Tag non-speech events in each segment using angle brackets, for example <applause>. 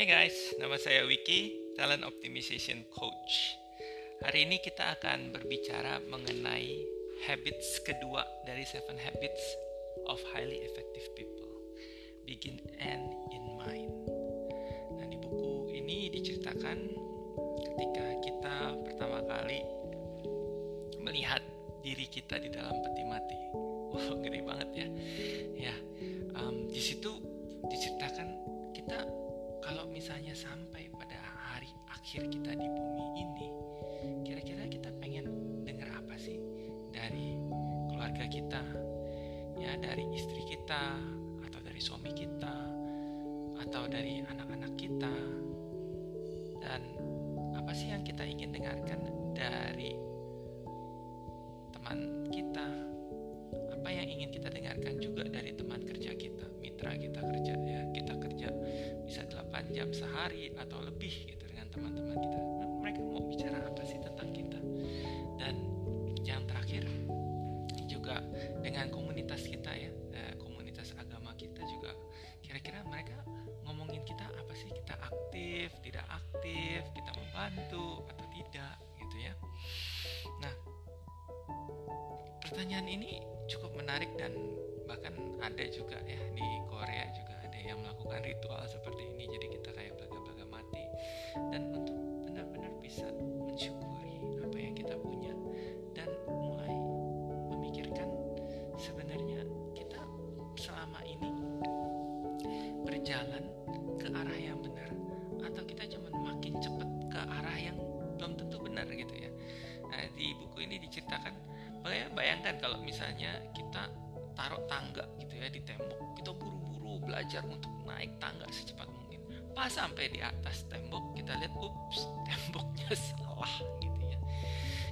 Hey guys, nama saya Wiki, Talent Optimization Coach. Hari ini kita akan berbicara mengenai habits kedua dari Seven Habits of Highly Effective People. Begin and in mind. Nah, di buku ini diceritakan ketika kita pertama kali melihat diri kita di dalam peti mati. <laughs> Wow, gede banget ya. Ya, akhir kita di bumi ini, kira-kira kita pengen dengar apa sih dari keluarga kita, ya dari istri kita, atau dari suami kita, atau dari anak-anak kita, dan apa sih yang kita ingin dengarkan dari teman-teman kita. Mereka mau bicara apa sih tentang kita? Dan yang terakhir juga dengan komunitas kita ya, eh, komunitas agama kita juga kira-kira mereka ngomongin kita apa sih? Kita aktif, tidak aktif, kita membantu atau tidak gitu ya. Nah, pertanyaan ini cukup menarik dan bahkan ada juga ya di Korea juga ada yang melakukan ritual seperti bayangkan kalau misalnya kita taruh tangga gitu ya di tembok kita buru-buru belajar untuk naik tangga secepat mungkin. Pas sampai di atas tembok kita lihat ups temboknya <laughs> salah gitu ya.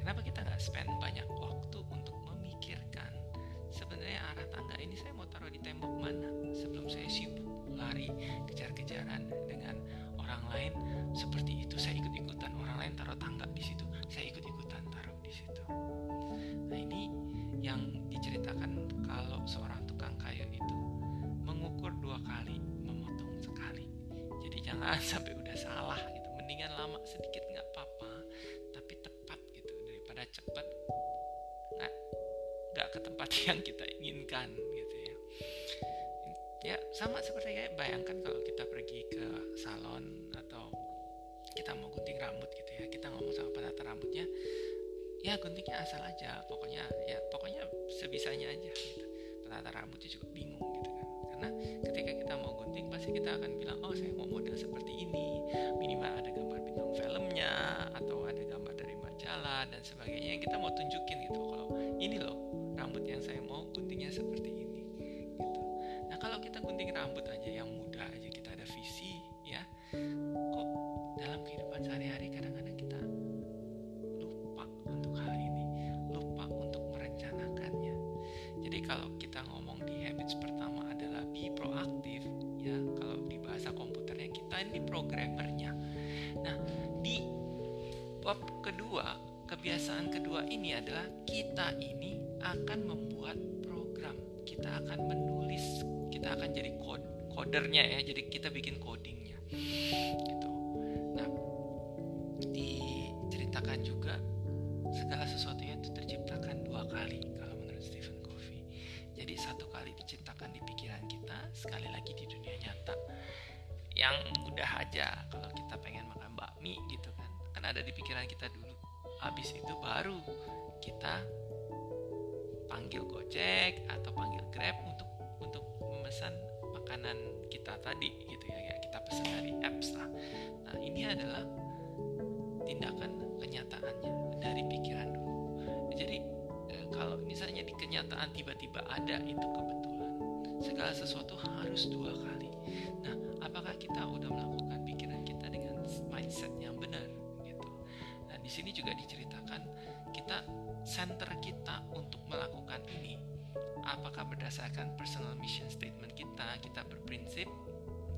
Kenapa kita nggak spend Jangan <laughs> sampai udah salah gitu. Mendingan lama sedikit nggak apa-apa, tapi tepat gitu. Daripada cepat nggak nggak ke tempat <laughs> yang kita inginkan gitu ya. Ya sama seperti kayak bayangkan kalau kita pergi ke salon atau kita mau gunting rambut gitu ya, kita ngomong sama penata rambutnya, ya guntingnya asal aja. Pokoknya ya pokoknya sebisanya aja gitu. Penata rambutnya juga bingung gitu kan. Karena ketika kita mau gunting pasti kita akan dan sebagainya yang kita mau tunjukin gitu kalau ini loh rambut yang saya mau guntingnya seperti ini gitu. Nah kalau kita gunting rambut aja yang mudah aja kita ada visi ya kok dalam kehidupan sehari-hari kadang-kadang kita kalau kita ngomong di habits pertama adalah be proaktif ya kalau di bahasa komputernya kita ini programmernya. Nah di bab kedua kebiasaan kedua ini adalah kita ini akan membuat program kita akan menulis kita akan jadi kod codernya ya jadi kita bikin codingnya gitu nah diceritakan juga segala sesuatunya itu terciptakan dua kali kalau menurut Stephen Covey jadi satu kali diciptakan di pikiran kita, sekali lagi di dunia nyata. Yang mudah aja kalau kita pengen makan bakmi gitu kan. Kan ada di pikiran kita dulu. Habis itu baru kita panggil Gojek atau panggil Grab untuk untuk memesan makanan kita tadi gitu ya. ya kita pesan dari apps lah. Nah, ini adalah tindakan kenyataannya dari pikiran dulu. Jadi kalau misalnya di kenyataan tiba-tiba ada itu kebetulan segala sesuatu harus dua kali nah apakah kita udah melakukan pikiran kita dengan mindset yang benar sini juga diceritakan kita center kita untuk melakukan ini. Apakah berdasarkan personal mission statement kita kita berprinsip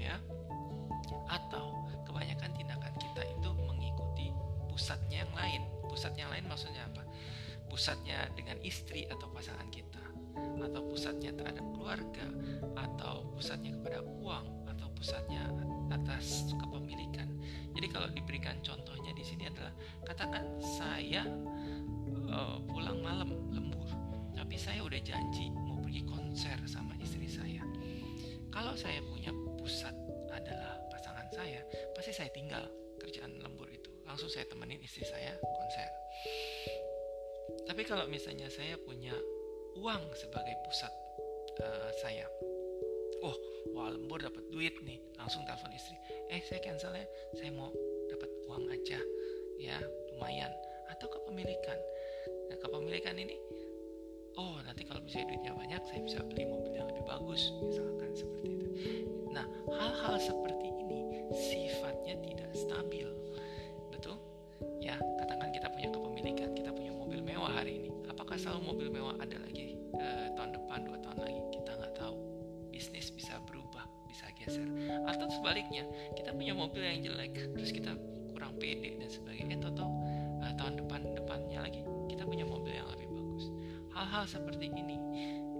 ya? Atau kebanyakan tindakan kita itu mengikuti pusatnya yang lain. Pusat yang lain maksudnya apa? Pusatnya dengan istri atau pasangan kita atau pusatnya terhadap keluarga atau pusatnya kepada uang pusatnya atas kepemilikan. Jadi kalau diberikan contohnya di sini adalah katakan saya uh, pulang malam lembur, tapi saya udah janji mau pergi konser sama istri saya. Kalau saya punya pusat adalah pasangan saya, pasti saya tinggal kerjaan lembur itu. Langsung saya temenin istri saya konser. Tapi kalau misalnya saya punya uang sebagai pusat uh, saya, oh wah lembur dapat duit nih, langsung telepon istri, eh saya cancel ya, saya mau dapat uang aja, ya lumayan. Atau kepemilikan, nah kepemilikan ini, oh nanti kalau misalnya duitnya banyak, saya bisa beli mobil yang lebih bagus, misalkan seperti itu. Nah hal-hal seperti ini sifatnya tidak stabil, betul? Ya katakan kita punya kepemilikan, kita punya mobil mewah hari ini. Apakah selalu mobil mewah ada lagi uh, tahun depan, dua tahun Atau sebaliknya, kita punya mobil yang jelek, terus kita kurang pede dan sebagainya. Toto uh, tahun depan depannya lagi kita punya mobil yang lebih bagus. Hal-hal seperti ini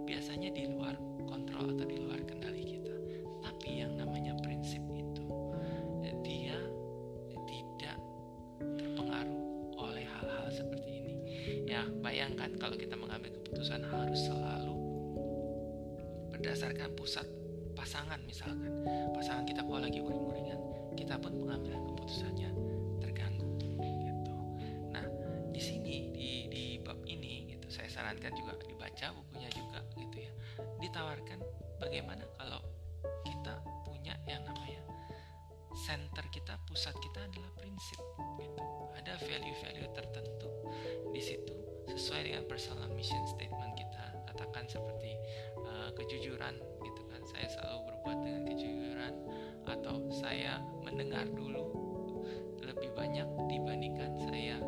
biasanya di luar kontrol atau di luar kendali kita. Tapi yang namanya prinsip itu dia tidak terpengaruh oleh hal-hal seperti ini. Ya, bayangkan kalau kita mengambil keputusan harus selalu berdasarkan pusat pasangan misalkan. Pasangan kita kalau lagi uring-uringan, kita pun pengambilan keputusannya terganggu gitu. Nah, di sini di di bab ini gitu saya sarankan juga dibaca bukunya juga gitu ya. Ditawarkan bagaimana kalau kita punya yang namanya center kita, pusat kita adalah prinsip gitu. Ada value-value tertentu di situ sesuai dengan personal mission statement kita. Katakan seperti uh, kejujuran gitu. Saya selalu berbuat dengan kejujuran atau saya mendengar dulu lebih banyak dibandingkan saya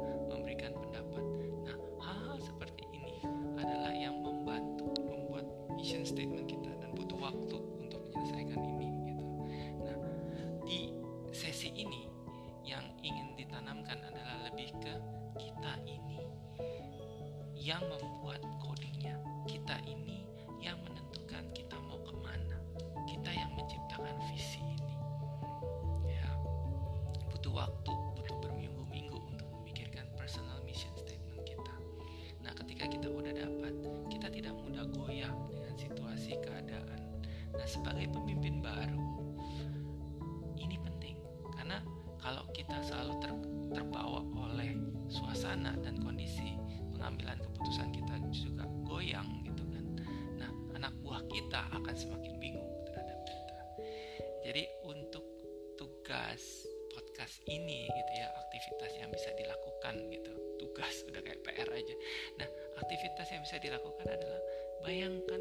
waktu, butuh berminggu-minggu untuk memikirkan personal mission statement kita. Nah, ketika kita udah dapat, kita tidak mudah goyah dengan situasi keadaan. Nah, sebagai pemimpin baru, ini penting karena kalau kita selalu ter, terbawa oleh suasana dan kondisi pengambilan keputusan kita juga goyang gitu kan nah anak buah kita akan semakin bingung terhadap kita jadi untuk tugas podcast ini gitu ya aktivitas yang bisa dilakukan gitu. Tugas udah kayak PR aja. Nah aktivitas yang bisa dilakukan adalah bayangkan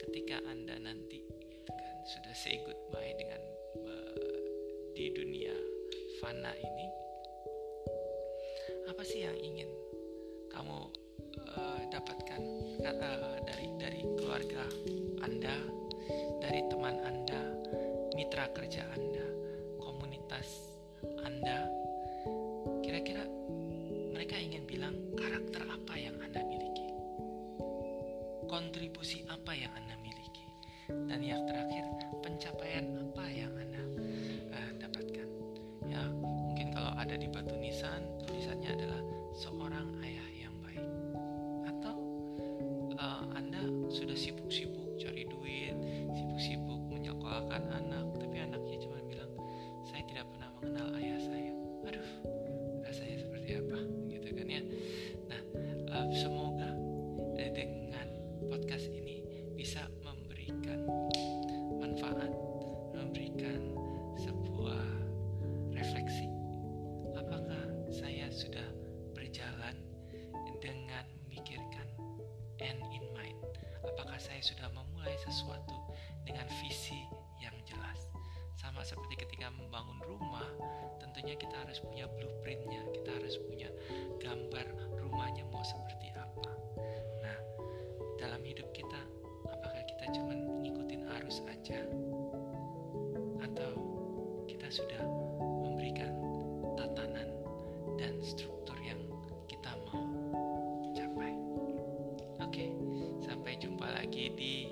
ketika anda nanti gitu kan sudah say goodbye dengan uh, di dunia fana ini apa sih yang ingin kamu uh, dapatkan uh, dari dari keluarga anda dari teman anda mitra kerja anda yang anda miliki. Dan yang terakhir pencapaian apa yang anda uh, dapatkan? Ya mungkin kalau ada di batu nisan tulisannya adalah seorang ayah saya sudah memulai sesuatu dengan visi yang jelas. Sama seperti ketika membangun rumah tentunya kita harus punya blueprintnya kita harus punya gambar rumahnya mau seperti apa. Nah dalam hidup kita apakah kita cuma ngikutin arus aja? Atau kita sudah di.